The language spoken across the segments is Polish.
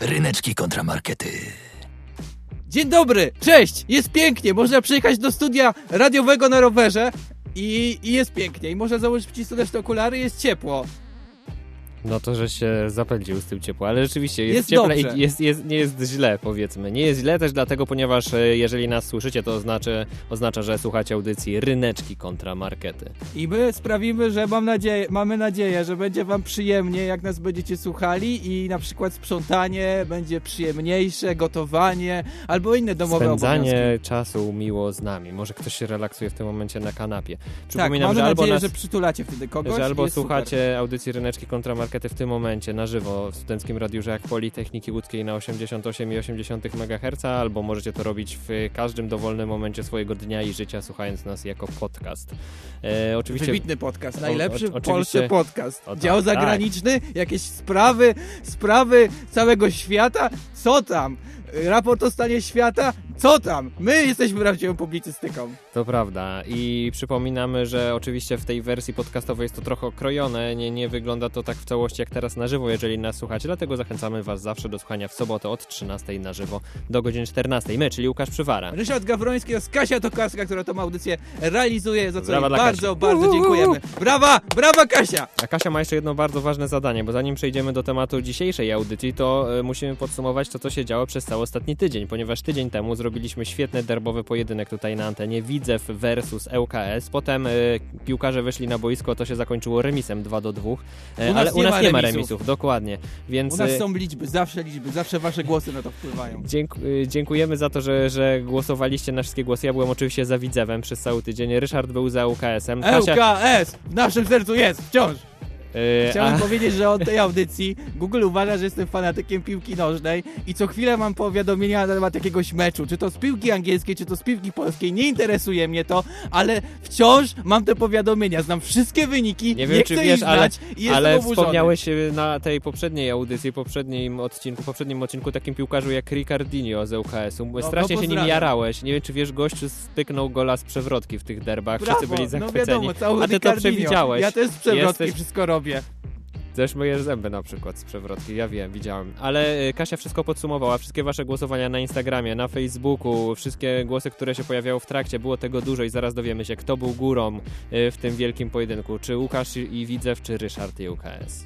Ryneczki kontramarkety. Dzień dobry, cześć, jest pięknie, można przyjechać do studia radiowego na rowerze i, i jest pięknie. I można założyć przycisnąć okulary, jest ciepło. No to, że się zapędził z tym ciepło, ale rzeczywiście jest, Jest cieple dobrze. i jest, jest, nie jest źle, powiedzmy. Nie jest źle też dlatego, ponieważ e, jeżeli nas słyszycie, to oznacza, oznacza że słuchacie audycji Ryneczki kontra Markety. I my sprawimy, że mam nadzieję, mamy nadzieję, że będzie wam przyjemnie, jak nas będziecie słuchali i na przykład sprzątanie będzie przyjemniejsze, gotowanie albo inne domowe Spędzanie obowiązki. czasu miło z nami. Może ktoś się relaksuje w tym momencie na kanapie. Tak, Przypominam, mamy że albo nadzieję, nas... że przytulacie wtedy kogoś że albo słuchacie super. audycji Ryneczki kontra Markety w tym momencie na żywo w Studenckim Radiu Żak Politechniki Łódzkiej na 88,8 MHz, albo możecie to robić w każdym dowolnym momencie swojego dnia i życia, słuchając nas jako podcast. E, oczywiście Wybitny podcast, najlepszy o- w oczywiście- Polsce podcast. O, tak, Dział tak. zagraniczny, jakieś sprawy, sprawy całego świata, co tam? Raport o stanie świata, co tam? My jesteśmy prawdziwą publicystyką. To prawda i przypominamy, że oczywiście w tej wersji podcastowej jest to trochę okrojone, nie, nie wygląda to tak w całości jak teraz na żywo, jeżeli nas słuchacie, dlatego zachęcamy Was zawsze do słuchania w sobotę od 13 na żywo do godziny 14. My, czyli Łukasz Przywara. Ryszard Gawroński oraz Kasia Tokarska, która tą audycję realizuje, za co Brawa bardzo, Kasi. bardzo dziękujemy. Brawa, brawa Kasia! A Kasia ma jeszcze jedno bardzo ważne zadanie, bo zanim przejdziemy do tematu dzisiejszej audycji, to e, musimy podsumować to, co się działo przez cały ostatni tydzień, ponieważ tydzień temu zrobiliśmy świetny derbowy pojedynek tutaj na antenie Widzew versus ŁKS. Potem e, piłkarze wyszli na boisko, to się zakończyło remisem 2 do 2, U e, ale u nas nie ma remisów. remisów, dokładnie. Więc U nas e, są liczby, zawsze liczby, zawsze wasze głosy na to wpływają. Dzięk, y, dziękujemy za to, że, że głosowaliście na wszystkie głosy. Ja byłem oczywiście za Widzewem przez cały tydzień. Ryszard był za UKS-em. ŁKS w naszym sercu jest, wciąż. Y, Chciałem a- powiedzieć, że od tej audycji Google uważa, że jestem fanatykiem piłki nożnej i co chwilę mam powiadomienia na temat jakiegoś meczu, czy to z piłki angielskiej, czy to z piłki polskiej, nie interesuje mnie to, ale wciąż mam te powiadomienia, znam wszystkie wyniki, Nie nie, wiem, chcę czy ich wiesz, ale- znać i Ale oburzony. wspomniałeś y, na tej poprzedniej audycji, poprzednim odcinku, poprzednim odcinku takim piłkarzu jak Ricardinho z UKS-u. No, Strasznie no się nim jarałeś. Nie wiem, czy wiesz, gościu styknął gola z przewrotki w tych derbach. Brawo, Wszyscy byli no zachwyceni. wiadomo, cały A ty to Ricardinho. przewidziałeś. Ja też z przewrotki Jesteś- wszystko robię. Też myjesz zęby na przykład z przewrotki, ja wiem, widziałem. Ale y, Kasia wszystko podsumowała, wszystkie wasze głosowania na Instagramie, na Facebooku, wszystkie głosy, które się pojawiały w trakcie, było tego dużo i zaraz dowiemy się, kto był górą y, w tym wielkim pojedynku. Czy Łukasz i Widzew, czy Ryszard i UKS.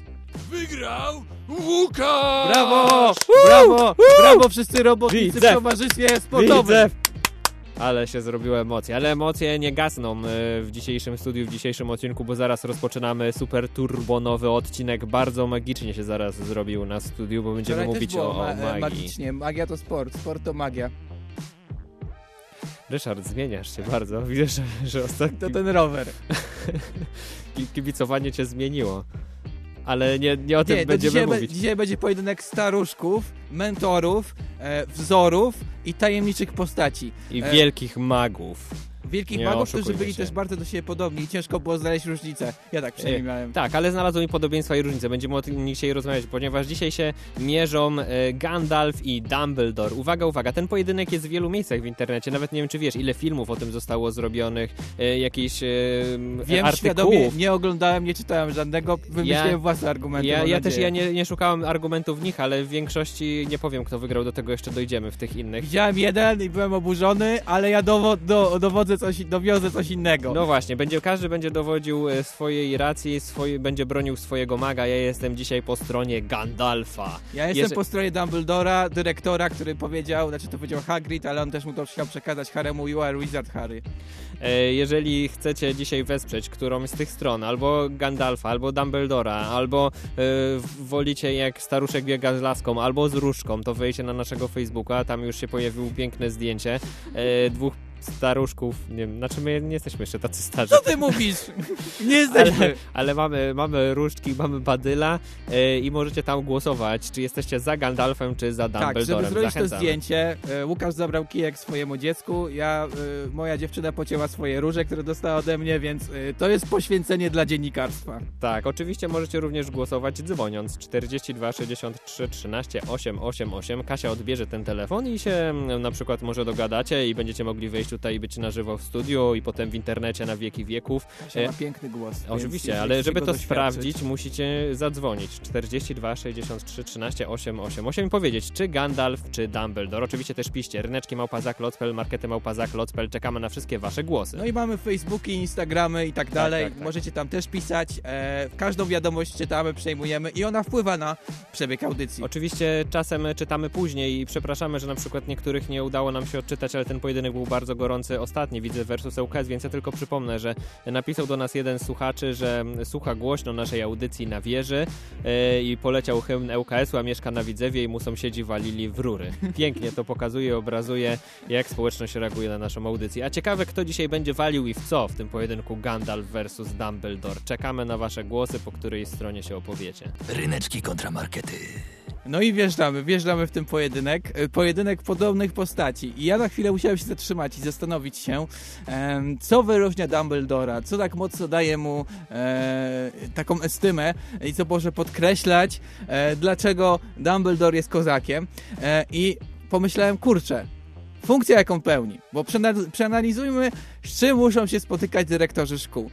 Wygrał Łukasz! Brawo, brawo, brawo wszyscy robotnicy w Widzew. towarzystwie sportowym. Ale się zrobiły emocje, ale emocje nie gasną y, w dzisiejszym studiu, w dzisiejszym odcinku, bo zaraz rozpoczynamy super turbonowy odcinek. Bardzo magicznie się zaraz zrobił na studiu, bo będziemy Wczoraj mówić o, ma- e, magii. magicznie, magia to sport, sport to magia. Ryszard, zmieniasz się bardzo. Widzę, że, że ostatnio To ten rower. ki- kibicowanie cię zmieniło. Ale nie, nie o tym Nie, będziemy dzisiaj, be- mówić. dzisiaj będzie pojedynek staruszków, mentorów, e, wzorów i tajemniczych postaci. I e, wielkich magów. Wielkich Nie magów, którzy byli się. też bardzo do siebie podobni i ciężko było znaleźć różnicę. Ja tak przynajmniej miałem. Tak, ale znalazłem podobieństwa i różnice. Będziemy o tym dzisiaj rozmawiać, ponieważ dzisiaj się mierzą e, Gandalf i Dumbledore. Uwaga, uwaga, ten pojedynek jest w wielu miejscach w internecie. Nawet nie wiem, czy wiesz, ile filmów o tym zostało zrobionych, e, jakieś e, Wiem artykułów. świadomie, nie oglądałem, nie czytałem żadnego, wymyśliłem Ja- własne argumenty. Ja, ja też ja nie, nie szukałem argumentów w nich, ale w większości nie powiem, kto wygrał, do tego jeszcze dojdziemy w tych innych. Widziałem jeden i byłem oburzony, ale ja dowo- do, dowodzę coś, dowiozę coś innego. No właśnie, będzie, każdy będzie dowodził e, swojej racji, swoje, będzie bronił swojego maga. Ja jestem dzisiaj po stronie Gandalfa. Ja jestem Jeże- po stronie Dumbledora, dyrektora, który powiedział, znaczy to powiedział Hagrid, ale on też mu to chciał przekazać Haremu, you are wizard Harry. E, Jeżeli chcecie dzisiaj wesprzeć którąś z tych stron, albo Gandalfa, albo Dumbledora, albo e, wolicie jak staruszek biega z laską, albo z różdżką, to wejdźcie na naszego Facebooka, tam już się pojawiło piękne zdjęcie dwóch staruszków, nie wiem, znaczy my nie jesteśmy jeszcze tacy starzy. Co ty mówisz? Nie jesteśmy. Ale, ale mamy, mamy różdżki, mamy badyla e, i możecie tam głosować, czy jesteście za Gandalfem, czy za Tak, żeby Dumbledorem. zrobić to Zachęcamy. zdjęcie, e, Łukasz zabrał kijek swojemu dziecku, ja, e, moja dziewczyna pocięła swoje róże, które dostała ode mnie, więc to jest poświęcenie dla dziennikarstwa. Tak, oczywiście możecie również głosować dzwoniąc 42 63 13 888. Kasia odbierze ten telefon i się na przykład może dogadacie i będziecie mogli wejść tutaj być na żywo w studiu i potem w internecie na wieki wieków. Kasia ma piękny głos. Oczywiście, ale żeby to sprawdzić, musicie zadzwonić 42 63 13 888 i powiedzieć, czy Gandalf, czy Dumbledore. Oczywiście też piszcie ryneczki małpazak, locpel, markety małpazak, locpel. Czekamy na wszystkie wasze głosy. No i mamy Facebooki, Instagramy i tak dalej. tak, tak. Możecie tam też pisać. E, każdą wiadomość czytamy, przejmujemy i ona wpływa na przebieg audycji. Oczywiście czasem czytamy później i przepraszamy, że na przykład niektórych nie udało nam się odczytać, ale ten pojedynek był bardzo gorący ostatni, widzę versus ŁKS, więc ja tylko przypomnę, że napisał do nas jeden słuchaczy, że słucha głośno naszej audycji na wieży e, i poleciał hymn ŁKS-u, a mieszka na Widzewie i mu sąsiedzi walili w rury. Pięknie to pokazuje, obrazuje, jak społeczność reaguje na naszą audycję. A ciekawe, kto dzisiaj będzie walił i w co w tym pojedynku Gandalf versus Dumbledore. Czekamy na wasze głosy, po której stronie się opowiecie. Ryneczki kontra markety. No i wjeżdżamy, wjeżdżamy w ten pojedynek. E, Pojedynek podobnych postaci. I ja na chwilę musiałem się zatrzymać i zastanowić się, co wyróżnia Dumbledora, co tak mocno daje mu e, taką estymę i co może podkreślać, e, dlaczego Dumbledore jest kozakiem. I pomyślałem, kurczę, funkcja jaką pełni, bo przeanal- przeanalizujmy, z czym muszą się spotykać dyrektorzy szkół.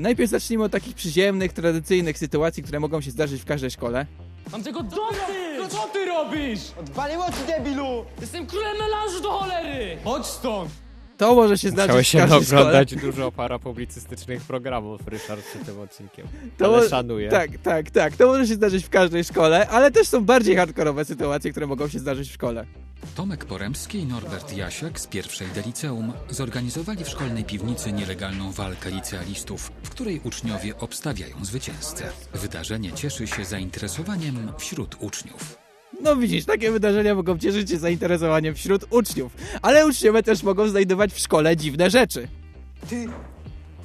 Najpierw zacznijmy od takich przyziemnych, tradycyjnych sytuacji, które mogą się zdarzyć w każdej szkole. Mam tego dosyć! Co ty robisz? Odwaliło ci debilu! Jestem królem melanżu do cholery! Chodź stąd! To może się zdarzyć Musiałeś w się każdej szkole. oglądać dużo parapublicystycznych programów, Ryszard, przed tym odcinkiem. To Ale szanuję. Tak, tak, tak. To może się zdarzyć w każdej szkole, ale też są bardziej hardkorowe sytuacje, które mogą się zdarzyć w szkole. Tomek Poremski i Norbert Jasiak z pierwszej D liceum zorganizowali w szkolnej piwnicy nielegalną walkę licealistów, w której uczniowie obstawiają zwycięzcę. Wydarzenie cieszy się zainteresowaniem wśród uczniów. No widzisz, takie wydarzenia mogą cieszyć się zainteresowaniem wśród uczniów, ale uczniowie też mogą znajdować w szkole dziwne rzeczy. Ty,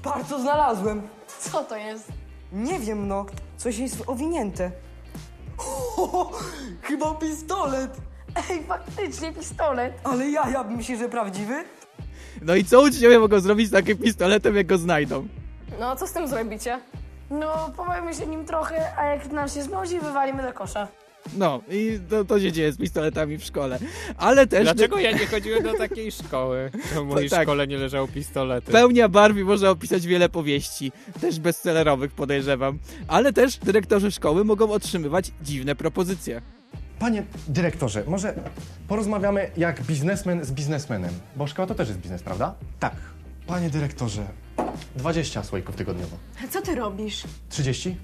patrz co znalazłem! Co to jest? Nie wiem no, coś jest owinięte. chyba pistolet! Ej, faktycznie pistolet. Ale ja, ja myślę, że prawdziwy? No i co uczniowie mogą zrobić z takim pistoletem, jak go znajdą? No, co z tym zrobicie? No, pobawimy się nim trochę, a jak nam się znudzi, wywalimy do kosza. No i to, to się dzieje z pistoletami w szkole. Ale też Dlaczego ja nie chodziłem do takiej szkoły? W mojej Tak. szkole nie leżały pistolety. Pełnia Barbie można opisać wiele powieści, też bestsellerowych podejrzewam. Ale też dyrektorzy szkoły mogą otrzymywać dziwne propozycje. Panie dyrektorze, może porozmawiamy jak biznesmen z biznesmenem, bo szkoła to też jest biznes, prawda? Tak. Panie dyrektorze, 20 słoików tygodniowo. Co ty robisz? 30?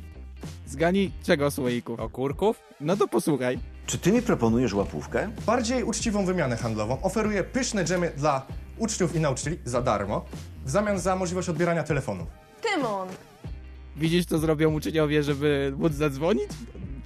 Zgani czego, słoiku? Okurków? No to posłuchaj. Czy ty mi proponujesz łapówkę? Bardziej uczciwą wymianę handlową. Oferuję pyszne dżemy dla uczniów i nauczycieli za darmo, w zamian za możliwość odbierania telefonu. Tymon. Widzisz, co zrobią uczniowie, żeby móc zadzwonić?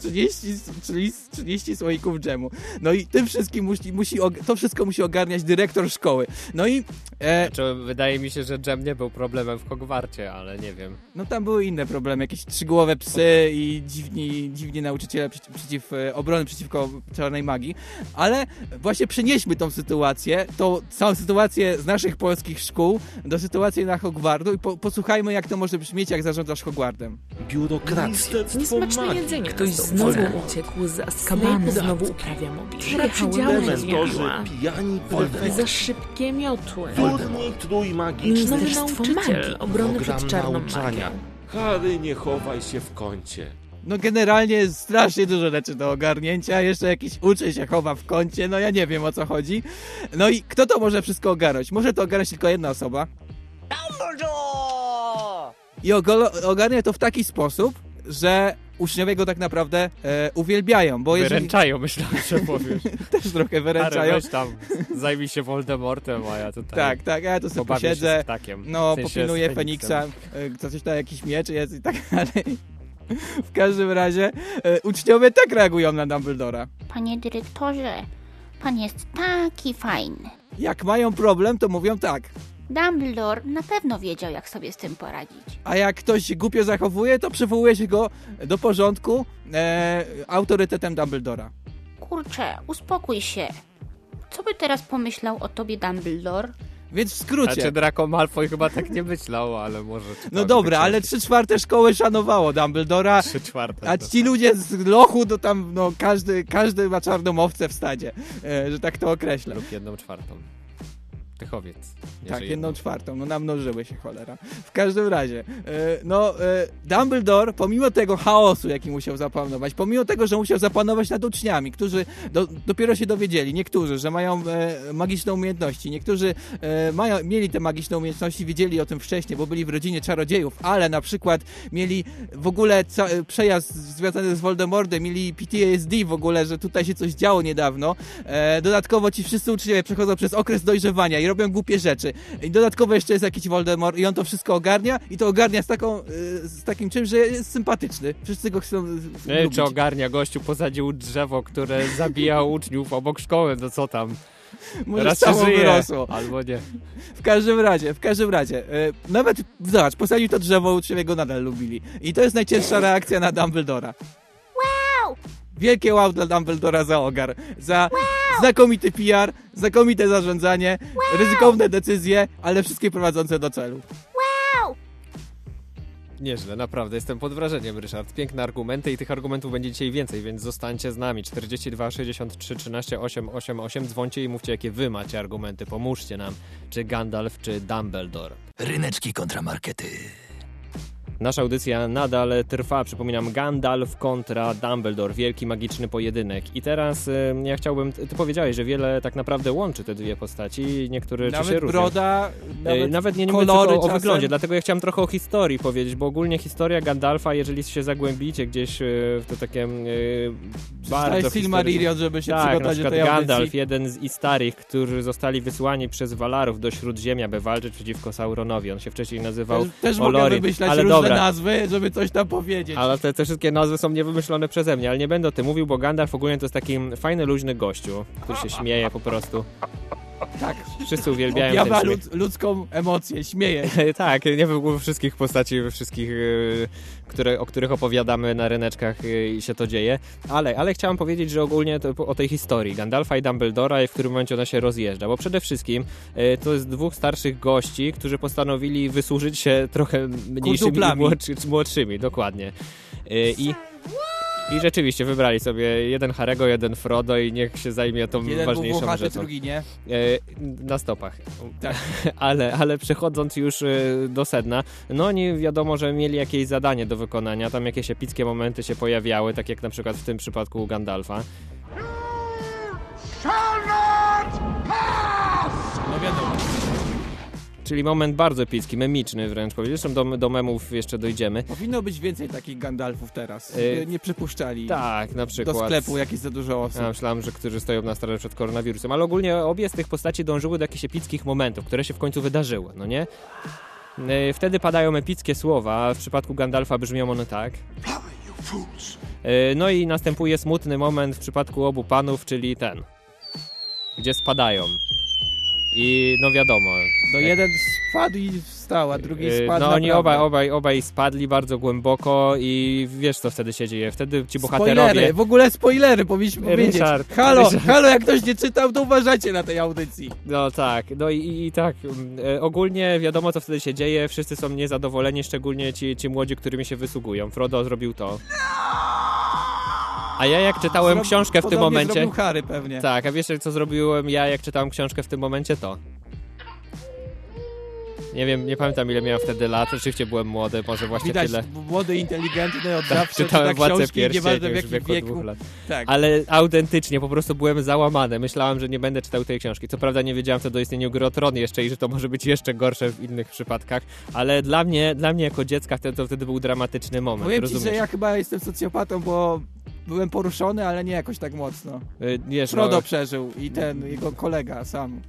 30, czyli 30 słoików dżemu. No i tym wszystkim musi, musi to wszystko musi ogarniać dyrektor szkoły. No i e, Znaczy, wydaje mi się, że dżem nie był problemem w Hogwarcie, ale nie wiem. no tam były inne problemy, jakieś trzygłowe psy i dziwni, dziwni nauczyciele przeciw, przeciw e, obrony przeciwko czarnej magii. Ale właśnie przenieśmy tą sytuację, tą całą sytuację z naszych polskich szkół do sytuacji na Hogwartu i po, posłuchajmy, jak to może brzmieć, jak zarządzasz Hogwartem. Biurokracja. Niesmaczne jedzenie Ktoś znowu uciekł z Azkabanu, znowu uprawia mobbing. Dementorzy, pijani Za szybkie miotły. Trójmagiczny. Ministerstwo Magii, obrony przed czarną nauczania. magią. Harry, nie chowaj się w kącie. No generalnie jest strasznie dużo rzeczy do ogarnięcia, jeszcze jakiś uczeń się chowa w kącie, no ja nie wiem o co chodzi. No i kto to może wszystko ogarnąć? Może to ogarnąć tylko jedna osoba. I ogolo- ogarnia to w taki sposób, że uczniowie go tak naprawdę e, uwielbiają, bo jeżeli Wyręczają, myślałem, że powiesz. też trochę wyręczają. weź tam, zajmij się Voldemortem, a ja tutaj Tak, tak, ja tu sobie posiedzę, no W sensie popilnuję. Feniksa, e, coś tam, jakiś miecz jest i tak dalej. W każdym razie e, uczniowie tak reagują na Dumbledora. Panie dyrektorze, pan jest taki fajny. Jak mają problem, to mówią tak. Dumbledore na pewno wiedział, jak sobie z tym poradzić. A jak ktoś się głupio zachowuje, to przywołuje się go do porządku e, autorytetem Dumbledora. Kurczę, uspokój się. Co by teraz pomyślał o tobie Dumbledore? Więc w skrócie. Znaczy Draco Malfoy chyba tak nie myślał, ale może... No czytał dobra, ale trzy czwarte szkoły szanowało Dumbledora, Trzy czwarte. a ci ludzie z lochu, to tam, no każdy, każdy ma czarną owcę w stadzie, e, że tak to określę. Lub jedną czwartą. Tak, jedną czwartą, no namnożyły się cholera. W każdym razie, e, no e, Dumbledore, pomimo tego chaosu, jaki musiał zapanować, pomimo tego, że musiał zapanować nad uczniami, którzy do, dopiero się dowiedzieli, niektórzy, że mają e, magiczne umiejętności, niektórzy mają, mieli te magiczne umiejętności, wiedzieli o tym wcześniej, bo byli w rodzinie czarodziejów, ale na przykład mieli w ogóle przejazd związany z Voldemortem, mieli PTSD w ogóle, że tutaj się coś działo niedawno. Dodatkowo ci wszyscy uczniowie przechodzą przez okres dojrzewania i robią głupie rzeczy. I dodatkowo jeszcze jest jakiś Voldemort i on to wszystko ogarnia i to ogarnia z, taką, e, z takim czymś, że jest sympatyczny. Wszyscy go chcą wiem, lubić. czy ogarnia gościu posadził drzewo, które zabija uczniów obok szkoły, no co tam. Może Raz samo żyje, wyrosło. albo nie. W każdym razie, w każdym razie, e, nawet, zobacz, posadził to drzewo, uczniowie go nadal lubili. I to jest najcięższa reakcja na Dumbledora. Wow! Wielkie wow dla Dumbledora za ogar. Za znakomity PR, znakomite zarządzanie, ryzykowne decyzje, ale wszystkie prowadzące do celu. Wow! Nieźle, naprawdę, jestem pod wrażeniem, Ryszard. Piękne argumenty i tych argumentów będzie dzisiaj więcej, więc zostańcie z nami. 42 63 13 888, dzwońcie i mówcie, jakie wy macie argumenty. Pomóżcie nam, czy Gandalf, czy Dumbledore. Ryneczki kontramarkety. Nasza audycja nadal trwa. Przypominam, Gandalf kontra Dumbledore. Wielki, magiczny pojedynek. I teraz y, ja chciałbym... Ty powiedziałeś, że wiele tak naprawdę łączy te dwie postaci. Niektóre czy się Nawet różnią. broda, Nawet, nawet, nawet nie, nie kolory o wyglądzie, dlatego ja chciałem trochę o historii powiedzieć, bo ogólnie historia Gandalfa, jeżeli się zagłębicie gdzieś e, w to takie e, bardzo Silmarillion, żeby się tak, na przygotować do przykład tej audycji. Gandalf, jeden z Istarych, którzy zostali wysłani przez Walarów do Śródziemia, by walczyć przeciwko Sauronowi. On się wcześniej nazywał Też, też Olorin, ale dobra. Nazwy, żeby coś tam powiedzieć. Ale te, te wszystkie nazwy są niewymyślone przeze mnie, ale nie będę o tym mówił, bo Gandalf ogólnie to jest taki fajny, luźny gościu, który się śmieje po prostu. Tak. Wszyscy uwielbiają ten Objawia śmiech. lud, ludzką emocję, śmieje. tak, nie we wszystkich postaci, we wszystkich, e, które, o których opowiadamy na ryneczkach e, i się to dzieje, ale, ale chciałem powiedzieć, że ogólnie to, o tej historii Gandalfa i Dumbledora i w którym momencie ona się rozjeżdża, bo przede wszystkim e, to jest dwóch starszych gości, którzy postanowili wysłużyć się trochę mniejszymi młodszy, młodszymi, dokładnie. I i rzeczywiście wybrali sobie jeden Harego, jeden Frodo i niech się zajmie tą Jeden był ważniejszą włochaty, rzeczą. drugi nie. E, na stopach. Tak. ale, ale przechodząc już e, do sedna, no oni wiadomo, że mieli jakieś zadanie do wykonania, tam jakieś epickie momenty się pojawiały, tak jak na przykład w tym przypadku u Gandalfa. No wiadomo. Czyli moment bardzo epicki, memiczny wręcz powiedzieć. Zresztą do, do memów jeszcze dojdziemy. Powinno być więcej takich Gandalfów teraz. E, Nie- przypuszczali Tak, na przykład. do sklepu jakieś za dużo osób. Ja myślałem, że którzy stoją na straży przed koronawirusem, ale ogólnie obie z tych postaci dążyły do jakichś epickich momentów, które się w końcu wydarzyły, no nie? E, Wtedy padają epickie słowa, w przypadku Gandalfa brzmią one tak. E, No i następuje smutny moment w przypadku obu panów, czyli ten, gdzie spadają. I no wiadomo. No jeden spadł i wstał, a drugi e, spadł No oni naprawdę. obaj, obaj, obaj spadli bardzo głęboko i wiesz co wtedy się dzieje. Wtedy ci bohaterowie... Spoilery, w ogóle spoilery powinniśmy powiedzieć. Halo, Ryszard. halo, jak ktoś nie czytał, to uważajcie na tej audycji. No tak, no i, i tak, mm, e, ogólnie wiadomo co wtedy się dzieje, wszyscy są niezadowoleni, szczególnie ci, ci młodzi, którymi się wysługują. Frodo zrobił to. A ja jak czytałem Zrob- książkę w tym podobnie momencie... zrobił Harry pewnie. Tak, a wiesz co zrobiłem ja jak czytałem książkę w tym momencie? To. Nie wiem, nie pamiętam ile miałem wtedy lat, oczywiście byłem młody, może właśnie Widać, tyle. młody, inteligentny, od Tak, zawsze czytałem czyta Władcę Pierścieni już w wieku wieku. dwóch lat. Tak. Ale autentycznie po prostu byłem załamany. Myślałem, że nie będę czytał tej książki. Co prawda nie wiedziałem wtedy o istnieniu gry o Tron jeszcze i że to może być jeszcze gorsze w innych przypadkach, ale dla mnie, dla mnie jako dziecka wtedy, to wtedy był dramatyczny moment. Powiem ci, rozumiesz? że ja chyba jestem socjopatą, bo byłem poruszony, ale nie jakoś tak mocno. Y, Wiesz, Frodo no, przeżył i ten, jego kolega sam.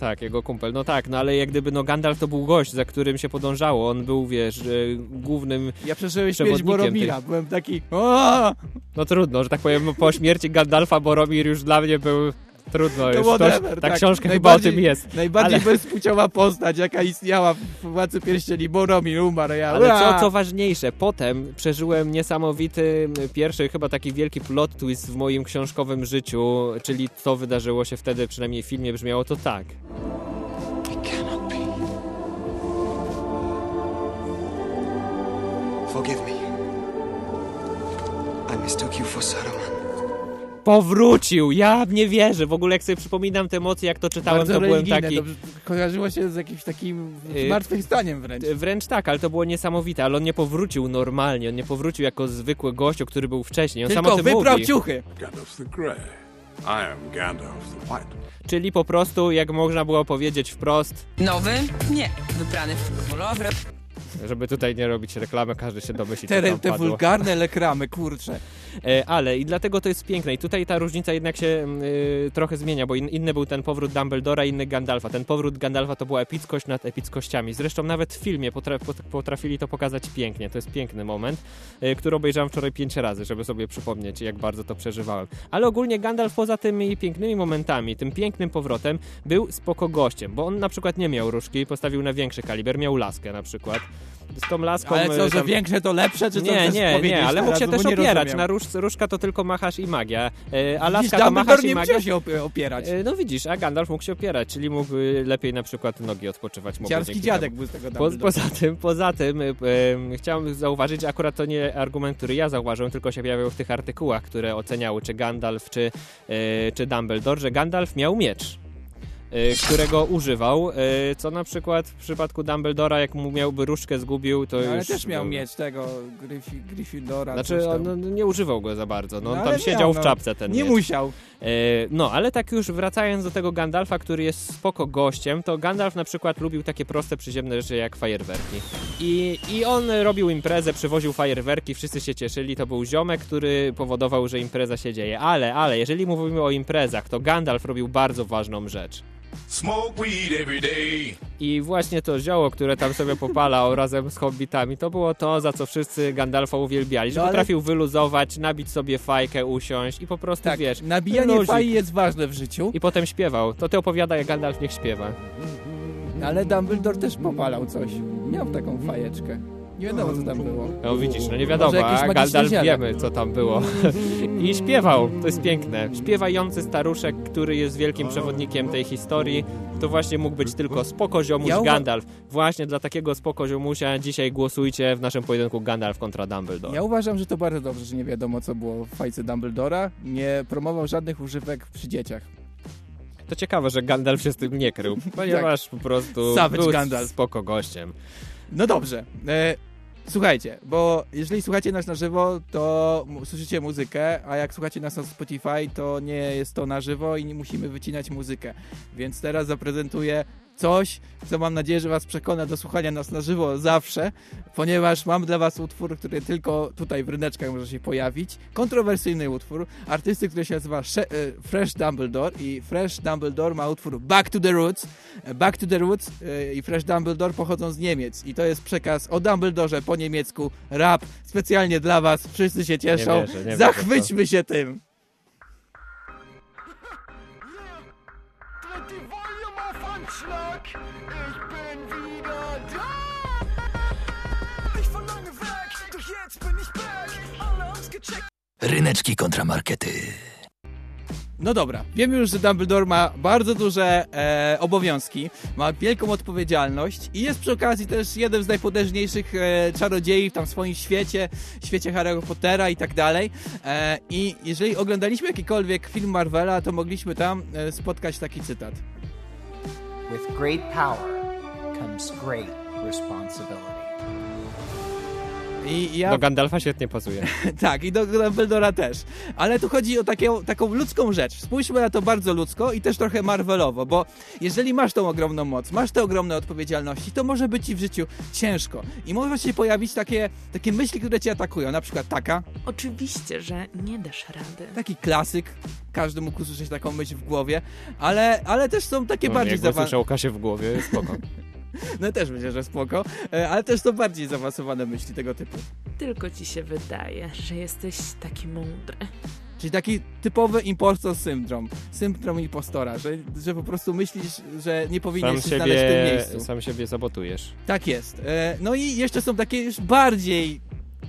tak, jego kumpel. No tak, no ale jak gdyby no Gandalf to był gość, za którym się podążało. On był, wiesz, y, głównym Ja przeżyłem śmierć Boromira, tych- byłem taki o! No trudno, że tak powiem, po śmierci Gandalfa Boromir już dla mnie był trudno. To już whatever, Ktoś, ta tak. książka chyba o Najbardziej- tym jest. Najbardziej Ale- bezpłciowa postać, jaka istniała w Władcy Pierścieni. Boromir umarł, ja... Ale co, co ważniejsze, potem przeżyłem niesamowity, pierwszy chyba taki wielki plot twist w moim książkowym życiu, czyli co wydarzyło się wtedy, przynajmniej w filmie brzmiało to tak. Forgive me. I mistook you for Saruman. Powrócił! Ja nie wierzę. W ogóle jak sobie przypominam te emocje, jak to czytałem, Bardzo to byłem taki... to kojarzyło się z jakimś takim Yy, zmartwychwstaniem wręcz. Wręcz tak, ale to było niesamowite, ale on nie powrócił normalnie, on nie powrócił jako zwykły gościu, który był wcześniej. On sam Tylko o tym wyprał mówi. ciuchy. Gandalf the Grey. I am Gandalf the White. Czyli po prostu, jak można było powiedzieć wprost, Nowy? Nie. Wybrany w kolorze. żeby tutaj nie robić reklamy, każdy się domyśli, co Te, tam te padło. wulgarne lekramy, kurczę. E, Ale i dlatego to jest piękne. I tutaj ta różnica jednak się mm, y, trochę zmienia, bo in, inny był ten powrót Dumbledora, inny Gandalfa. Ten powrót Gandalfa to była epickość nad epickościami. Zresztą nawet w filmie potra pot- potrafili to pokazać pięknie. To jest piękny moment, y, który obejrzałem wczoraj pięć razy, żeby sobie przypomnieć, jak bardzo to przeżywałem. Ale ogólnie Gandalf poza tymi pięknymi momentami, tym pięknym powrotem, był spoko gościem, bo on na przykład nie miał różki, postawił na większy kaliber, miał laskę na przykład. Z tą laską... Ale co, y, że tam- większe to lepsze, czy co nie, nie, nie, ale mógł się też opierać. Na róż, różka to tylko machasz i magia, e, a laska to machasz i magia. się op- opierać. E, No widzisz, a Gandalf mógł się opierać, czyli mógł lepiej na przykład nogi odpoczywać. Ciarski dziadek był z tego Po, poza tym, poza tym y, chciałem zauważyć, że akurat to nie argument, który ja zauważyłem, tylko się pojawiał w tych artykułach, które oceniały czy Gandalf, czy, y, czy Dumbledore, że Gandalf miał miecz. Y, Którego używał, y, co na przykład w przypadku Dumbledora, jak mu miałby różdżkę zgubił, to No, ale już... też miał mieć tego Gryfi, Gryffindora. Znaczy, on no, nie używał go za bardzo. No, on No, tam siedział miał, w no. czapce ten Nie miecz. musiał. E, no, ale tak już wracając do tego Gandalfa, który jest spoko gościem, to Gandalf na przykład lubił takie proste, przyziemne rzeczy jak fajerwerki. I, I on robił imprezę, przywoził fajerwerki, wszyscy się cieszyli, to był ziomek, który powodował, że impreza się dzieje. Ale, ale, jeżeli mówimy o imprezach, to Gandalf robił bardzo ważną rzecz. Smoke weed every day. I właśnie to zioło, które tam sobie popalał razem z hobbitami, to było to, za co wszyscy Gandalfa uwielbiali. Że No ale- potrafił wyluzować, nabić sobie fajkę, usiąść i po prostu, Tak, wiesz... nabijanie luzik. faj jest ważne w życiu. I potem śpiewał. To ty opowiada, jak Gandalf niech śpiewa. Ale Dumbledore też popalał coś. Miał taką fajeczkę. Nie wiadomo, co tam było. No widzisz, no nie wiadomo, a Gandalf wiemy, co tam było. I śpiewał, to jest piękne. Śpiewający staruszek, który jest wielkim przewodnikiem tej historii, to właśnie mógł być tylko spokoziomuś Ja Gandalf. Właśnie dla takiego spokoziomusia dzisiaj głosujcie w naszym pojedynku Gandalf kontra Dumbledore. Ja uważam, że to bardzo dobrze, że nie wiadomo, co było w fajce Dumbledora. Nie promował żadnych używek przy dzieciach. To ciekawe, że Gandalf się z tym nie krył, ponieważ po prostu Savage był Gandalf. spoko gościem. No dobrze. E, słuchajcie, bo jeżeli słuchacie nas na żywo, to słyszycie muzykę, a jak słuchacie nas na Spotify, to nie jest to na żywo i nie musimy wycinać muzykę. Więc teraz zaprezentuję coś, co mam nadzieję, że was przekona do słuchania nas na żywo zawsze, ponieważ mam dla was utwór, który tylko tutaj w ryneczkach może się pojawić. Kontrowersyjny utwór artysty, który się nazywa e, Fresh Dumbledore i Fresh Dumbledore ma utwór Back to the Roots. E, Back to the Roots e, i Fresh Dumbledore pochodzą z Niemiec i to jest przekaz o Dumbledore po niemiecku, rap specjalnie dla was, wszyscy się cieszą. nie wierzę w Zachwyćmy się tym. Ryneczki kontramarkety. No dobra, wiemy już, że Dumbledore ma bardzo duże e, obowiązki, ma wielką odpowiedzialność i jest przy okazji też jednym z najpotężniejszych e, czarodziei w tam swoim świecie, świecie Harry'ego Pottera i tak dalej. E, I jeżeli oglądaliśmy jakikolwiek film Marvela, to mogliśmy tam e, spotkać taki cytat. With great power comes great responsibility. I ja Do Gandalfa świetnie pasuje. tak, i do Dumbledora też. Ale tu chodzi o takie, taką ludzką rzecz. Spójrzmy na to bardzo ludzko i też trochę Marvelowo, bo jeżeli masz tą ogromną moc, masz te ogromne odpowiedzialności, to może być ci w życiu ciężko. I może się pojawić takie, takie myśli, które cię atakują. Na przykład taka, Oczywiście, że nie dasz rady. taki klasyk, każdy mógł usłyszeć taką myśl w głowie, ale, ale też są takie No, bardziej jak zaawansowane. usłyszał Kasię w głowie, spoko. No też myślę, że spoko, e, ale też są bardziej zaawansowane myśli tego typu. Tylko ci się wydaje, że jesteś taki mądry. Czyli taki typowy impostor syndrom. Syndrom impostora, że, że po prostu myślisz, że nie powinieneś Sam się znaleźć w tym miejscu. sam siebie sabotujesz. Tak jest. E, No i jeszcze są takie już bardziej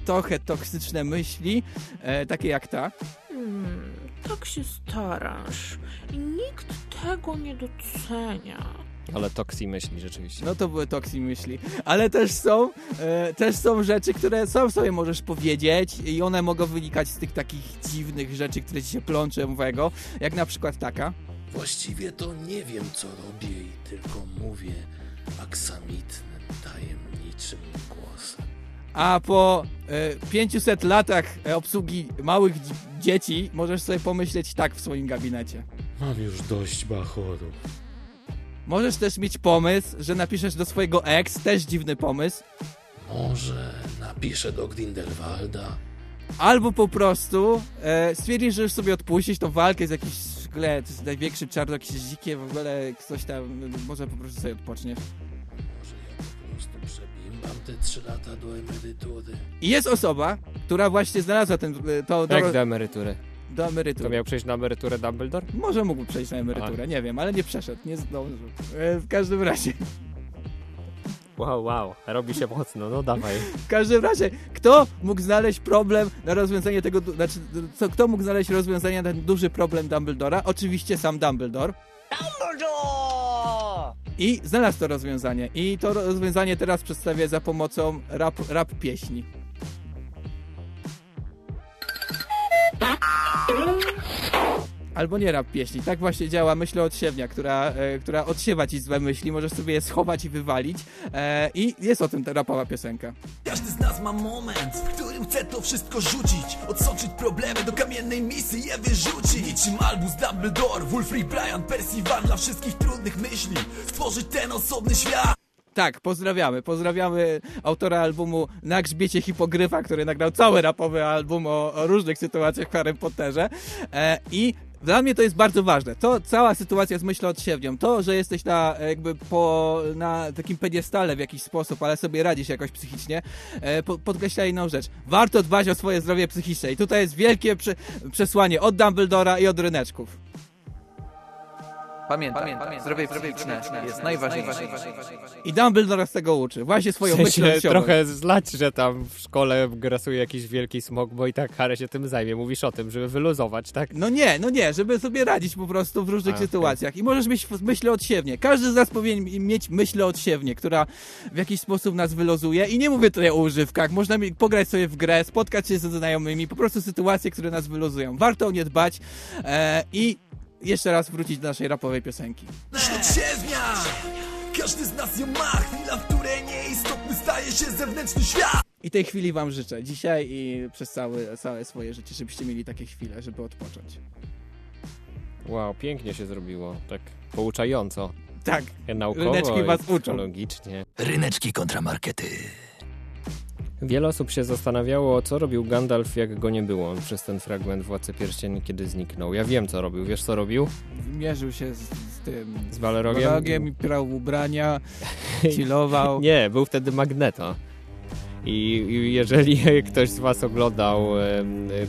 trochę toksyczne myśli, e, takie jak ta. Hmm, tak się starasz i nikt tego nie docenia. Ale toksy myśli rzeczywiście. No to były toksy myśli. Ale też są, e, też są rzeczy, które sam sobie możesz powiedzieć i one mogą wynikać z tych takich dziwnych rzeczy, które ci się plączą w ego, jak na przykład taka. Właściwie to nie wiem, co robię i tylko mówię aksamitnym, tajemniczym głosem. A po e, 500 latach e, obsługi małych dzi- dzieci możesz sobie pomyśleć tak w swoim gabinecie. Mam już dość bachorów. Możesz też mieć pomysł, że napiszesz do swojego ex, też dziwny pomysł, Może napiszę do Grindelwalda. albo po prostu e, stwierdzisz, że już sobie odpuścić tą walkę z jakiś w ogóle, to jest największy czarnoksiężnikiem, w ogóle ktoś tam, może po prostu sobie odpoczniesz. Może ja po prostu przebimbam te trzy lata do emerytury. I jest osoba, która właśnie znalazła ten, e, to, Jak do emerytury? Do emerytury. To miał przejść na emeryturę Dumbledore? Może mógł przejść na emeryturę, nie wiem, ale nie przeszedł, nie zdążył. E, w każdym razie, Wow, wow, robi się mocno, no dawaj. w każdym razie, kto mógł znaleźć problem na rozwiązanie tego, znaczy, co, kto mógł znaleźć rozwiązanie na ten duży problem Dumbledora? Oczywiście sam Dumbledore. I znalazł to rozwiązanie. I to rozwiązanie teraz przedstawię za pomocą rap, rap pieśni. Albo nie rap pieśni. Tak właśnie działa myśl odsiewnia, która, e, która odsiewa ci złe myśli. Możesz sobie je schować i wywalić. E, I jest o tym ta rapowa piosenka. Każdy z nas ma moment, w którym chce to wszystko rzucić Odsączyć problemy do kamiennej misy je wyrzucić Niczym Albus Dumbledore, Wulfric Brian, Percival Dla wszystkich trudnych myśli, stworzyć ten osobny świat Tak, pozdrawiamy. Pozdrawiamy autora albumu Na grzbiecie hipogryfa, który nagrał cały rapowy album o, o różnych sytuacjach w Harry Potterze. E, I dla mnie to jest bardzo ważne. To cała sytuacja z myślą odsiewnią. To, że jesteś na jakby po, na takim pediestale w jakiś sposób, ale sobie radzisz jakoś psychicznie, e, po, podkreśla inną rzecz. Warto dbać o swoje zdrowie psychiczne. I tutaj jest wielkie prze, przesłanie od Dumbledora i od ryneczków. Pamiętaj, zdrowie psychiczne jest najważniejsze. I Dumbledore z tego uczy. Właśnie swoją W myślą sensie odsiewną. trochę zlać, że tam w szkole grasuje jakiś wielki smok, bo i tak Harry się tym zajmie. Mówisz o tym, żeby wyluzować, tak? No nie, no nie, żeby sobie radzić po prostu w różnych A, sytuacjach. I możesz mieć myśl odsiewnie. Każdy z nas powinien mieć myśl odsiewnie, która w jakiś sposób nas wylozuje. I nie mówię tutaj o używkach. Można mi- pograć sobie w grę, spotkać się ze znajomymi, po prostu sytuacje, które nas wylozują. Warto o nie dbać e, i jeszcze raz wrócić do naszej rapowej piosenki. Każdy z nas ją ma, chwila, w której nieistotny staje się zewnętrzny świat I tej chwili wam życzę. Dzisiaj i przez całe, całe swoje życie, żebyście mieli takie chwile, żeby odpocząć. Wow, pięknie się zrobiło, tak pouczająco. Tak, Naukowo ryneczki was uczą. logicznie. Ryneczki kontra markety. Wiele osób się zastanawiało, co robił Gandalf, jak go nie było przez ten fragment Władcy Pierścieni, kiedy zniknął. Ja wiem, co robił. Wiesz, co robił? Mierzył się z, z tym... Z Balrogiem? Balrogiem i prał ubrania, chillował. Nie, był wtedy Magneto. I jeżeli ktoś z Was oglądał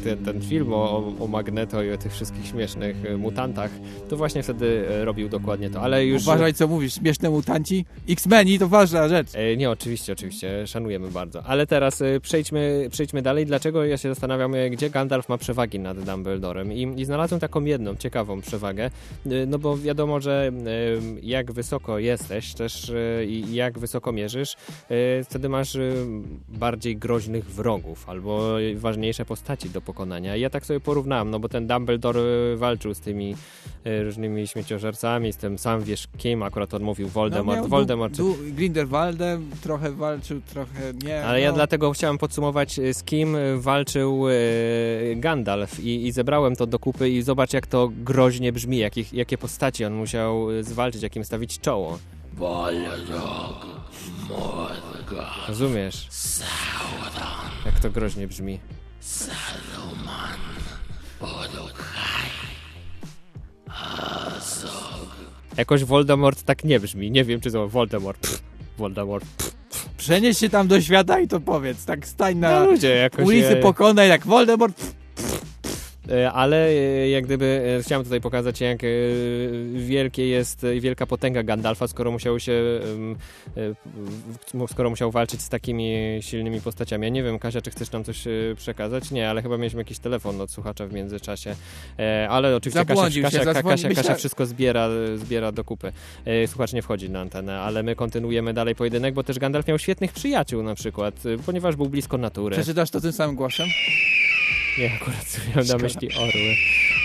ten, ten film o, o Magneto i o tych wszystkich śmiesznych e, mutantach, to właśnie wtedy e, robił dokładnie to. Ale już. Uważaj, co mówisz, śmieszne mutanci? X-Meni to ważna rzecz. E, Nie, oczywiście, oczywiście, szanujemy bardzo. Ale teraz przejdźmy, przejdźmy dalej. Dlaczego ja się zastanawiam, gdzie Gandalf ma przewagi nad Dumbledorem? I, I znalazłem taką jedną ciekawą przewagę, no bo wiadomo, że jak wysoko jesteś też i jak wysoko mierzysz, wtedy masz bardziej groźnych wrogów albo ważniejsze postaci do pokonania. I ja tak sobie porównałem, no bo ten Dumbledore e, walczył z tymi e, różnymi śmieciożercami, z tym sam wiesz kim, akurat on mówił Voldemort, No, Voldemort. Du, du, Grindelwaldem trochę walczył, trochę nie. Ale ja no. dlatego chciałem podsumować, y, z kim y, walczył y, Gandalf i, i zebrałem to do kupy i zobacz, jak to groźnie brzmi, jakich, jakie postaci on musiał y, zwalczyć, jakim stawić czoło. Balrog, Morgoth, Rozumiesz? Sauron, Jak to groźnie brzmi. Saruman, Uruk-hai, Azog. Jakoś Voldemort tak nie brzmi. Nie wiem, czy to Voldemort. Pff, Voldemort. Pff. Przenieś się tam do świata i to powiedz. Tak stań na No ludzie, jakoś ulicy je- pokonaj jak Voldemort. Pff, Ale e, jak gdyby e, chciałem tutaj pokazać, jak e, wielkie jest, e, wielka potęga Gandalfa, skoro musiał się, e, skoro musiał walczyć z takimi silnymi postaciami. Ja nie wiem, Kasia, czy chcesz nam coś e, przekazać? Nie, ale chyba mieliśmy jakiś telefon od słuchacza w międzyczasie. E, Ale oczywiście Kasia, się, Kasia, Kasia, Kasia, wszystko zbiera, zbiera do kupy. E, Słuchacz nie wchodzi na antenę, ale my kontynuujemy dalej pojedynek, bo też Gandalf miał świetnych przyjaciół na przykład, e, ponieważ był blisko natury. Przeczytasz to tym samym głosem? Nie, akurat miałem na myśli orły.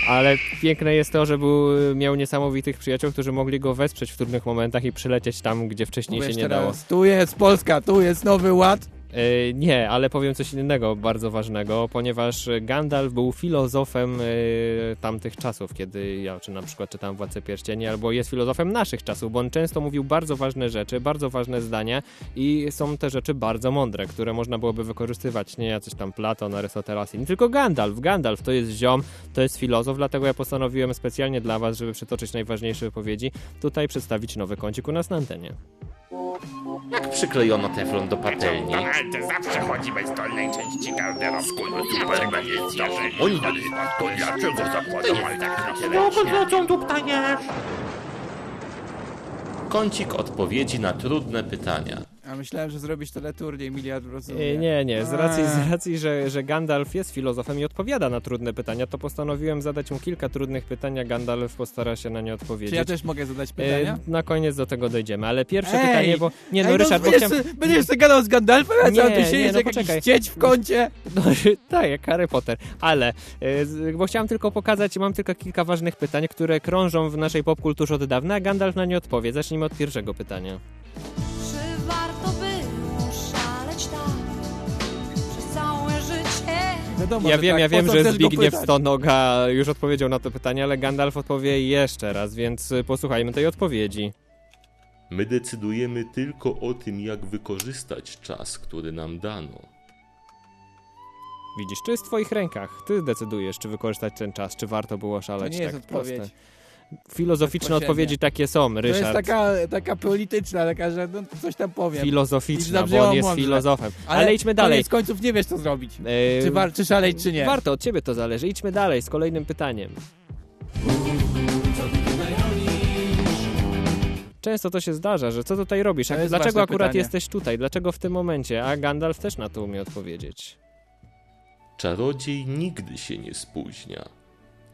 Ale piękne jest to, że był, miał niesamowitych przyjaciół, którzy mogli go wesprzeć w trudnych momentach i przylecieć tam, gdzie wcześniej Mówisz się nie dało. teraz, tu jest Polska, tu jest Nowy Ład. E, nie, ale powiem coś innego bardzo ważnego, ponieważ Gandalf był filozofem e, tamtych czasów, kiedy ja czy na przykład czytam Władcę Pierścieni, albo jest filozofem naszych czasów, bo on często mówił bardzo ważne rzeczy, bardzo ważne zdania i są te rzeczy bardzo mądre, które można byłoby wykorzystywać, nie jacyś tam Platon, Arystoteles, nie tylko Gandalf. Gandalf to jest ziom, to jest filozof, dlatego ja postanowiłem specjalnie dla was, żeby przytoczyć najważniejsze wypowiedzi, tutaj przedstawić nowy kącik u nas na antenie. Jak przyklejono teflon do patelni? To zawsze chodzi bez dolnej części garderobki. Dlaczego nie jest Oni to dlaczego zakładam tak Dokąd wracą tu ptanie? Kącik odpowiedzi na trudne pytania. A myślałem, że zrobisz teleturniej miliard E, rozumie. Nie, nie. Z racji, z racji że, że Gandalf jest filozofem i odpowiada na trudne pytania, to postanowiłem zadać mu kilka trudnych pytań, a Gandalf postara się na nie odpowiedzieć. Czy ja też mogę zadać pytania? E, na koniec do tego dojdziemy, ale pierwsze Ej! pytanie, bo... Nie, no Ej, Ryszard, bo będziesz, chciałem... będziesz sobie gadał z Gandalfem, a co, ty nie, siedzisz no jakiś cieć w kącie? No, tak, jak Harry Potter, ale z- bo chciałem tylko pokazać, mam tylko kilka ważnych pytań, które krążą w naszej popkulturze od dawna, a Gandalf na nie odpowie. Zacznijmy od pierwszego pytania. Wiadomo, Ja że wiem, tak. ja wiem, że Zbigniew? Stonoga już odpowiedział na to pytanie, ale Gandalf odpowie jeszcze raz, więc y, posłuchajmy tej odpowiedzi. My decydujemy tylko o tym, jak wykorzystać czas, który nam dano. Widzisz, to jest w twoich rękach. Ty decydujesz, czy wykorzystać ten czas, czy warto było szaleć. To nie jest tak odpowiedź. proste. Filozoficzne odpowiedzi takie są, To Ryszard. jest taka, taka polityczna, taka, że no, coś tam powiem. Filozoficzna, bo on jest filozofem. Ale, Ale idźmy dalej. Koniec końców nie wiesz, co zrobić. Eee, Czy, war, czy szaleć, czy nie. Warto, od ciebie to zależy. Idźmy dalej z kolejnym pytaniem. Często to się zdarza, że co tutaj robisz? To A Dlaczego akurat pytanie. jesteś tutaj? Dlaczego w tym momencie? A Gandalf też na to umie odpowiedzieć. Czarodziej nigdy się nie spóźnia.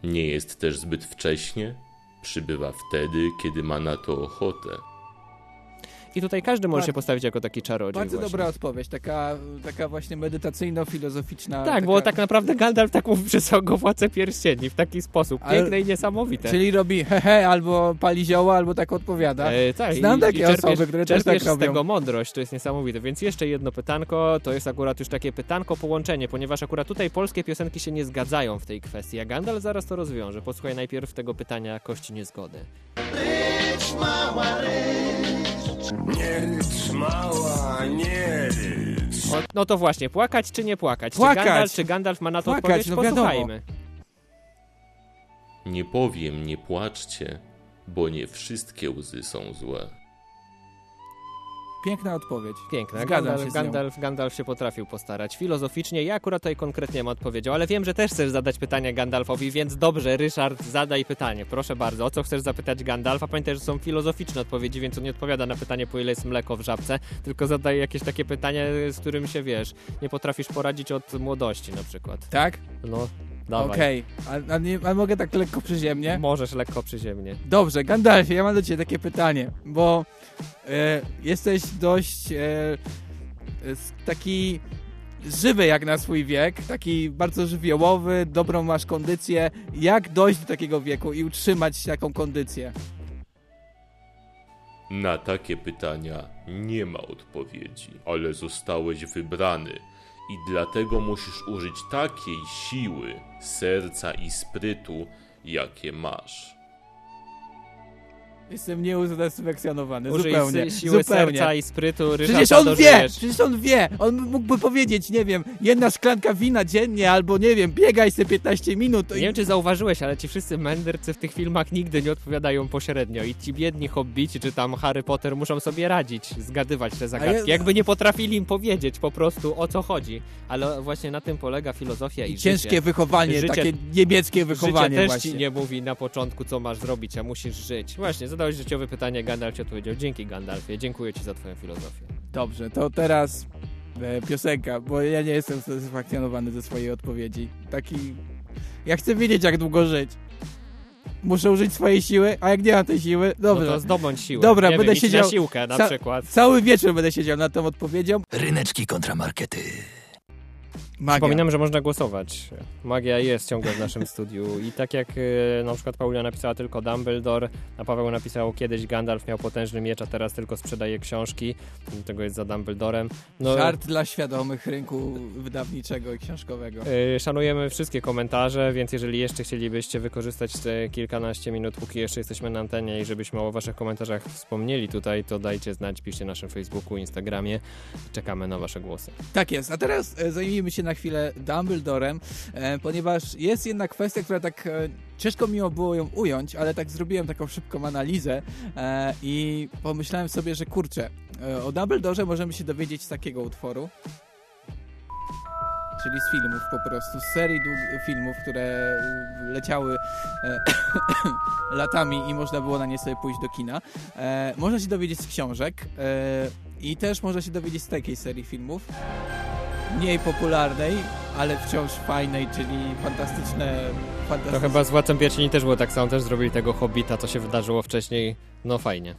Nie jest też zbyt wcześnie, przybywa wtedy, kiedy ma na to ochotę. I tutaj każdy może się postawić jako taki czarodziej Bardzo właśnie. dobra odpowiedź, taka, taka właśnie medytacyjno-filozoficzna. Tak, taka... bo tak naprawdę Gandalf tak mówi przez go władcę pierścieni w taki sposób. Ale- Piękne i niesamowite. Czyli robi hehe, albo pali zioła, albo tak odpowiada. E, tak, Znam i- takie i czerpiesz, osoby, które też tak robią. z tego mądrość, to jest niesamowite. Więc jeszcze jedno pytanko, to jest akurat już takie pytanko połączenie, ponieważ akurat tutaj polskie piosenki się nie zgadzają w tej kwestii, a Gandalf zaraz to rozwiąże. Posłuchaj najpierw tego pytania kości niezgody. Rycz mała rycz. Nie rycz mała, nie rycz. O, no to właśnie, płakać czy nie płakać? Płakać. Czy, Gandalf, czy Gandalf ma na to Płakać, odpowiedź? no. Posłuchajmy. Nie powiem, nie płaczcie, bo nie wszystkie łzy są złe. Piękna odpowiedź. Piękne. Zgadzam Gandalf, się. Gandalf, Gandalf się potrafił postarać. Filozoficznie, ja akurat tutaj konkretnie mam odpowiedział, ale wiem, że też chcesz zadać pytanie Gandalfowi, więc dobrze, Ryszard, zadaj pytanie. Proszę bardzo, o co chcesz zapytać Gandalfa? Pamiętaj, że są filozoficzne odpowiedzi, więc on nie odpowiada na pytanie, po ile jest mleko w żabce, tylko zadaje jakieś takie pytanie, z którym się, wiesz, nie potrafisz poradzić od młodości na przykład. Tak? No, dawaj. Okej, a, a, nie- a mogę tak lekko przyziemnie? Możesz lekko przyziemnie. Dobrze, Gandalfie, ja mam do ciebie takie pytanie, bo e, jesteś dość e, s- taki żywy jak na swój wiek, taki bardzo żywiołowy, dobrą masz kondycję. Jak dojść do takiego wieku i utrzymać taką kondycję? Na takie pytania nie ma odpowiedzi, ale zostałeś wybrany i dlatego musisz użyć takiej siły, serca i sprytu, jakie masz. Jestem nieusatysfakcjonowany, Użyj zupełnie. si- siły zupełnie. serca i sprytu, Przecież Ryszarda on wie, dożyjesz. przecież on wie. On mógłby powiedzieć, nie wiem, jedna szklanka wina dziennie, albo nie wiem, biegaj sobie 15 minut. Nie i... wiem, czy zauważyłeś, ale ci wszyscy mędrcy w tych filmach nigdy nie odpowiadają pośrednio i ci biedni hobbici, czy tam Harry Potter muszą sobie radzić, zgadywać te zagadki. ja- Jakby nie potrafili im powiedzieć po prostu o co chodzi. Ale właśnie na tym polega filozofia i, I ciężkie życie. wychowanie, takie niemieckie wychowanie Życie też właśnie. ci nie mówi na początku, co masz zrobić, a musisz żyć. Właśnie, zadałeś życiowe pytanie, Gandalf ci odpowiedział. Dzięki Gandalfie, dziękuję ci za twoją filozofię. Dobrze, to teraz e, piosenka, bo ja nie jestem satysfakcjonowany ze swojej odpowiedzi. Taki... Ja chcę wiedzieć, jak długo żyć. Muszę użyć swojej siły, a jak nie mam tej siły, dobrze. No to zdobądź siłę. Dobra, Nie będę wiem, siedział... na siłkę na ca- przykład. Cały wieczór będę siedział nad tą odpowiedzią. Ryneczki kontra markety. Magia. Przypominam, że można głosować. Magia jest ciągle w naszym studiu i tak jak e, na przykład Paulina napisała tylko Dumbledore, a Paweł napisał kiedyś Gandalf miał potężny miecz, a teraz tylko sprzedaje książki, tego jest za Dumbledorem. No, Żart dla świadomych rynku wydawniczego i książkowego. e, Szanujemy wszystkie komentarze, więc jeżeli jeszcze chcielibyście wykorzystać te kilkanaście minut, póki jeszcze jesteśmy na antenie i żebyśmy o waszych komentarzach wspomnieli tutaj, to dajcie znać, piszcie na naszym Facebooku, Instagramie. Czekamy na wasze głosy. Tak jest, a teraz e, zajmijmy się na chwilę Dumbledorem, e, ponieważ jest jedna kwestia, która tak e, ciężko miło było ją ująć, ale tak zrobiłem taką szybką analizę e, i pomyślałem sobie, że kurczę, o Dumbledorze możemy się dowiedzieć z takiego utworu, czyli z filmów po prostu, z serii filmów, które leciały e, latami i można było na nie sobie pójść do kina. Można się dowiedzieć z książek i też można się dowiedzieć z takiej serii filmów mniej popularnej, ale wciąż fajnej, czyli fantastyczne... fantastyczne... To chyba z Władcą Pierścieni też było tak samo, też zrobili tego Hobbita, co się wydarzyło wcześniej. No fajnie.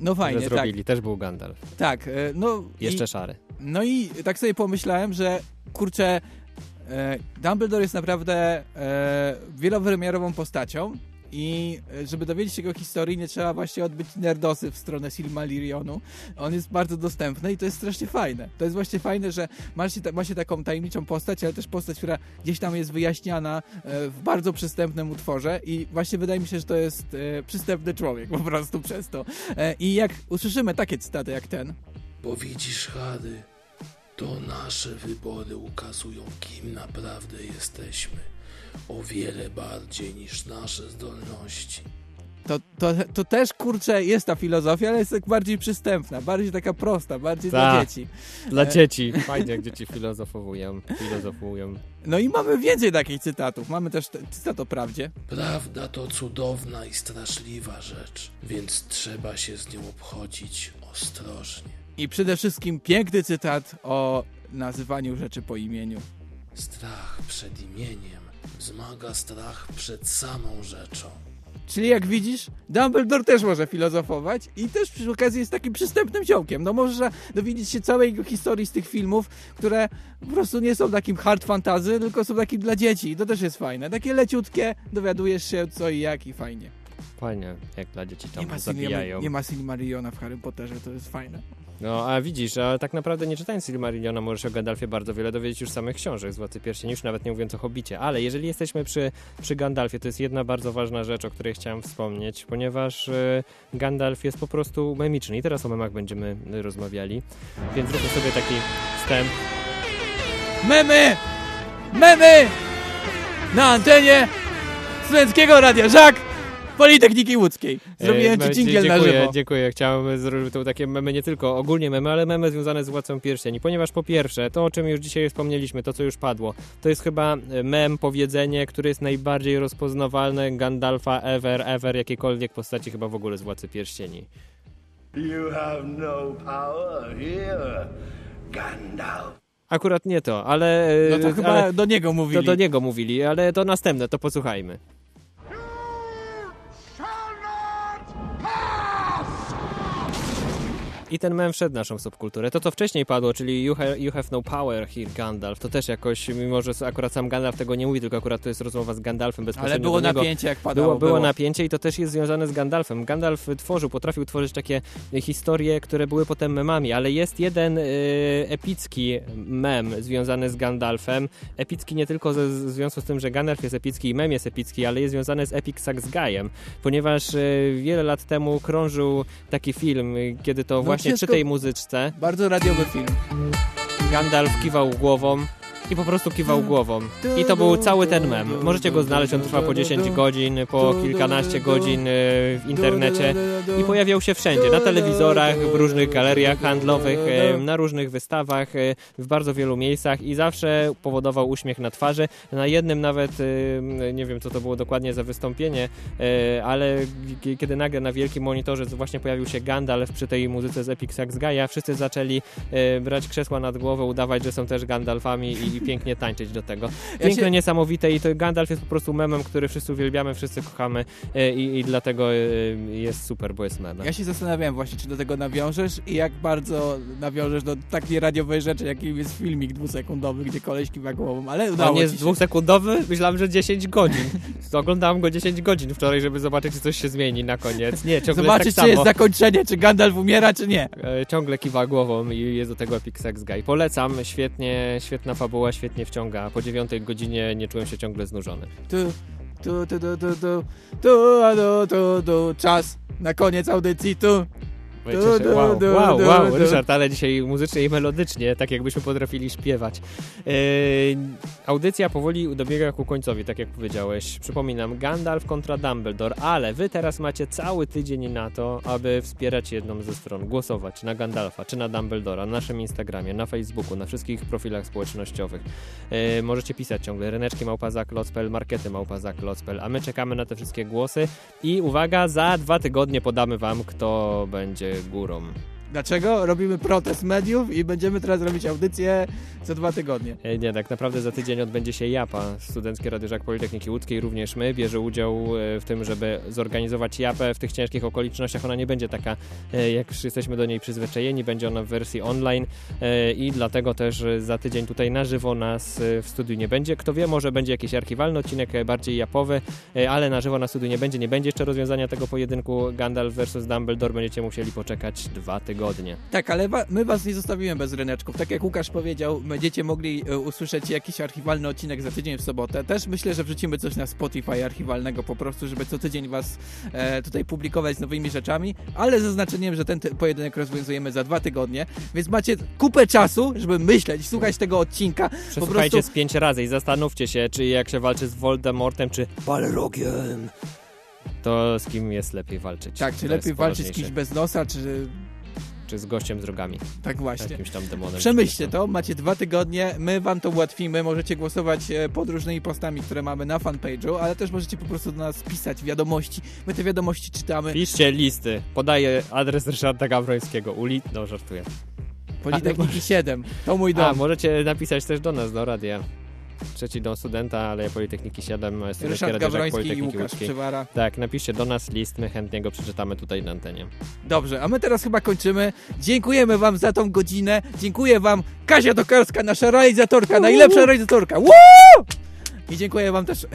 No fajnie, że zrobili, też był Gandalf. Tak, e, no... Jeszcze i, szary. No i tak sobie pomyślałem, że kurczę, e, Dumbledore jest naprawdę e, wielowymiarową postacią i e, żeby dowiedzieć się jego historii, nie trzeba właśnie odbyć nerdosy w stronę Silmarillionu. On jest bardzo dostępny i to jest strasznie fajne. To jest właśnie fajne, że ma się, ta, ma się taką tajemniczą postać, ale też postać, która gdzieś tam jest wyjaśniana e, w bardzo przystępnym utworze i właśnie wydaje mi się, że to jest e, przystępny człowiek po prostu przez to. I jak usłyszymy takie cytaty jak ten, Bo widzisz, Harry, to nasze wybory ukazują, kim naprawdę jesteśmy. O wiele bardziej niż nasze zdolności. to, to, to też, kurczę, jest ta filozofia, ale jest tak bardziej przystępna, bardziej taka prosta, bardziej dla Tak, dzieci. Dla E, dzieci. Fajnie, jak dzieci filozofowują. filozofują. No i mamy więcej takich cytatów. Mamy też te- cytat o prawdzie. Prawda to cudowna i straszliwa rzecz, więc trzeba się z nią obchodzić ostrożnie. I przede wszystkim piękny cytat o nazywaniu rzeczy po imieniu. Strach przed imieniem wzmaga strach przed samą rzeczą. Czyli jak widzisz, Dumbledore też może filozofować i też przy okazji jest takim przystępnym ziomkiem. No można dowiedzieć się całej jego historii z tych filmów, które po prostu nie są takim hard fantasy, tylko są takim dla dzieci. To też jest fajne. Takie leciutkie, dowiadujesz się co i jak i fajnie. Fajnie, jak dla dzieci tam Nie ma, zabijają. Nie ma Silmarilliona w Harry Potterze, to jest fajne. No, a widzisz, a tak naprawdę nie czytając Silmarilliona możesz o Gandalfie bardzo wiele dowiedzieć już z samych książek z Władcy Pierścieni, już nawet nie mówiąc o Hobbicie. Ale jeżeli jesteśmy przy, przy Gandalfie, to jest jedna bardzo ważna rzecz, o której chciałem wspomnieć, ponieważ e, Gandalf jest po prostu memiczny i teraz o memach będziemy rozmawiali, więc zróbmy sobie taki wstęp. Memy! Memy! Na antenie Studenckiego Radia Żak Politechniki Łódzkiej. Zrobiłem E, ci dżingiel na dziękuję, żywo. Dziękuję, chciałem zrobić to takie memy, nie tylko ogólnie memy, ale memy związane z Władcą Pierścieni, ponieważ po pierwsze, to o czym już dzisiaj wspomnieliśmy, to co już padło, to jest chyba e, mem, powiedzenie, które jest najbardziej rozpoznawalne Gandalfa ever, ever, jakiejkolwiek postaci chyba w ogóle z Władcy Pierścieni. You have no power here, Gandalf. Akurat nie to, ale... e, No to chyba ale, do niego mówili. To do niego mówili, ale to następne, to posłuchajmy. I ten mem wszedł naszą subkulturę. To, co wcześniej padło, czyli you have, you have no power here, Gandalf, to też jakoś, mimo że akurat sam Gandalf tego nie mówi, tylko akurat to jest rozmowa z Gandalfem bezpośrednio Ale było napięcie, jak padało. Było, było napięcie i to też jest związane z Gandalfem. Gandalf tworzył, potrafił tworzyć takie historie, które były potem memami, ale jest jeden e, epicki mem związany z Gandalfem. Epicki nie tylko ze, w związku z tym, że Gandalf jest epicki i mem jest epicki, ale jest związany z Epic Sax Guyem, ponieważ e, wiele lat temu krążył taki film, e, kiedy to właśnie przy tej muzyczce Bardzo radiowy film. Gandalf kiwał głową i po prostu kiwał głową. I to był cały ten mem. Możecie go znaleźć, on trwa po 10 godzin, po kilkanaście godzin e, w internecie i pojawiał się wszędzie, na telewizorach, w różnych galeriach handlowych, e, na różnych wystawach, e, w bardzo wielu miejscach i zawsze powodował uśmiech na twarzy. Na jednym nawet, nie wiem co to było dokładnie za wystąpienie, ale kiedy nagle na wielkim monitorze właśnie pojawił się Gandalf przy tej muzyce z Epic Sax Gaia, wszyscy zaczęli brać krzesła nad głowę, udawać, że są też Gandalfami i, i pięknie tańczyć do tego. Ja Piękne, się- niesamowite i to Gandalf jest po prostu memem, który wszyscy uwielbiamy, wszyscy kochamy e, i, i dlatego e, jest super, bo jest memem. Ja się zastanawiałem właśnie, czy do tego nawiążesz i jak bardzo nawiążesz do takiej radiowej rzeczy, jakim jest filmik dwusekundowy, gdzie koleś kiwa głową, ale udało On jest się. dwusekundowy? Myślałem, że 10 godzin. Oglądałem go 10 godzin wczoraj, żeby zobaczyć, czy coś się zmieni na koniec. Nie, ciągle Zobaczyć, tak czy jest samo. zakończenie, czy Gandalf umiera, czy nie. E, Ciągle kiwa głową i jest do tego Epic Sex Guy. Polecam, świetnie, świetna fabuła, świetnie wciąga. Po dziewiątej godzinie nie czułem się ciągle znużony. Tu, tu, tu, tu, tu, tu, tu, tu, tu, tu, czas na koniec audycji, tu. Cieszę, wow, wow, wow. Ryszard, ale dzisiaj muzycznie i melodycznie, tak jakbyśmy potrafili śpiewać. Yy, audycja powoli dobiega ku końcowi, tak jak powiedziałeś. Przypominam, Gandalf kontra Dumbledore, ale wy teraz macie cały tydzień na to, aby wspierać jedną ze stron, głosować na Gandalfa czy na Dumbledora na naszym Instagramie, na Facebooku, na wszystkich profilach społecznościowych. Yy, możecie pisać ciągle ryneczki małpa.zaklocpel, markety małpa.zaklocpel, a my czekamy na te wszystkie głosy i uwaga, za dwa tygodnie podamy wam, kto będzie górą. Dlaczego? Robimy protest mediów i będziemy teraz robić audycję za dwa tygodnie. E, Nie, tak naprawdę za tydzień odbędzie się JAPA, Studenckie Rady Żak Politechniki Łódzkiej, również my. Bierze udział e, w tym, żeby zorganizować JAPę w tych ciężkich okolicznościach. Ona nie będzie taka, e, jak jesteśmy do niej przyzwyczajeni, będzie ona w wersji online i dlatego też za tydzień tutaj na żywo nas w studiu nie będzie. Kto wie, może będzie jakiś archiwalny odcinek, bardziej japowy, ale na żywo na studiu nie będzie. Nie będzie jeszcze rozwiązania tego pojedynku Gandalf versus Dumbledore. Będziecie musieli poczekać dwa tygodnie. Tak, ale wa- my was nie zostawimy bez ryneczków. Tak jak Łukasz powiedział, będziecie mogli e, usłyszeć jakiś archiwalny odcinek za tydzień w sobotę. Też myślę, że wrzucimy coś na Spotify archiwalnego po prostu, żeby co tydzień was e, tutaj publikować z nowymi rzeczami, ale zaznaczeniem, że ten pojedynek rozwiązujemy za dwa tygodnie, więc macie kupę czasu, żeby myśleć, słuchać tego odcinka. Po Przesłuchajcie prostu z pięć razy i zastanówcie się, czy jak się walczy z Voldemortem, czy Balrogiem, to z kim jest lepiej walczyć. tak, czy To lepiej walczyć z kimś bez nosa, czy Czy z gościem z rogami. Tak właśnie. Jakimś tam demonem. Przemyślcie to, macie dwa tygodnie, my wam to ułatwimy, możecie głosować e, pod różnymi postami, które mamy na fanpage'u, ale też możecie po prostu do nas pisać wiadomości, my te wiadomości czytamy. Piszcie listy. Podaję adres Ryszarda Gawrońskiego. Uli... No, żartuję. Politechniki 7, to mój dom. A, możecie napisać też do nas, do radia. Trzeci dom studenta, ale Politechniki 7, Studenckie Ryszard Gawroński i Łukasz Łódzkiej. Przywara. Tak, napiszcie do nas list, my chętnie go przeczytamy tutaj na antenie. Dobrze, a my teraz chyba kończymy. Dziękujemy wam za tą godzinę, dziękuję wam Kasia Tokarska, nasza realizatorka, najlepsza realizatorka. Woo! I dziękuję wam też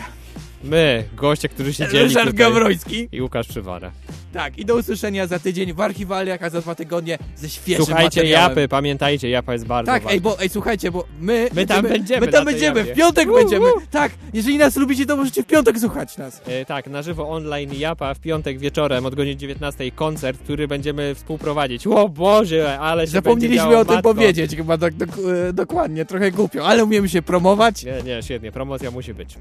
My, goście, którzy siedzieli Ryszard tutaj. Gawroński. I Łukasz Przywara. Tak, i do usłyszenia za tydzień w archiwaliach, a za dwa tygodnie ze świeżym Słuchajcie materiałem. Japy, pamiętajcie, Japa jest bardzo Tak, ważna. ej, bo, ej, słuchajcie, bo my... My tam będziemy My tam na tej będziemy, Japie. w piątek będziemy. Tak, jeżeli nas lubicie, to możecie w piątek słuchać nas. E, tak, na żywo online Japa w piątek wieczorem od godziny 19 koncert, który będziemy współprowadzić. O Boże, ale się będzie Zapomnieliśmy działo, o tym matko. powiedzieć chyba dok, dok, e, dokładnie, trochę głupio, ale umiemy się promować. Nie, nie, świetnie, promocja musi być.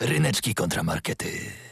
Ryneczki kontramarkety.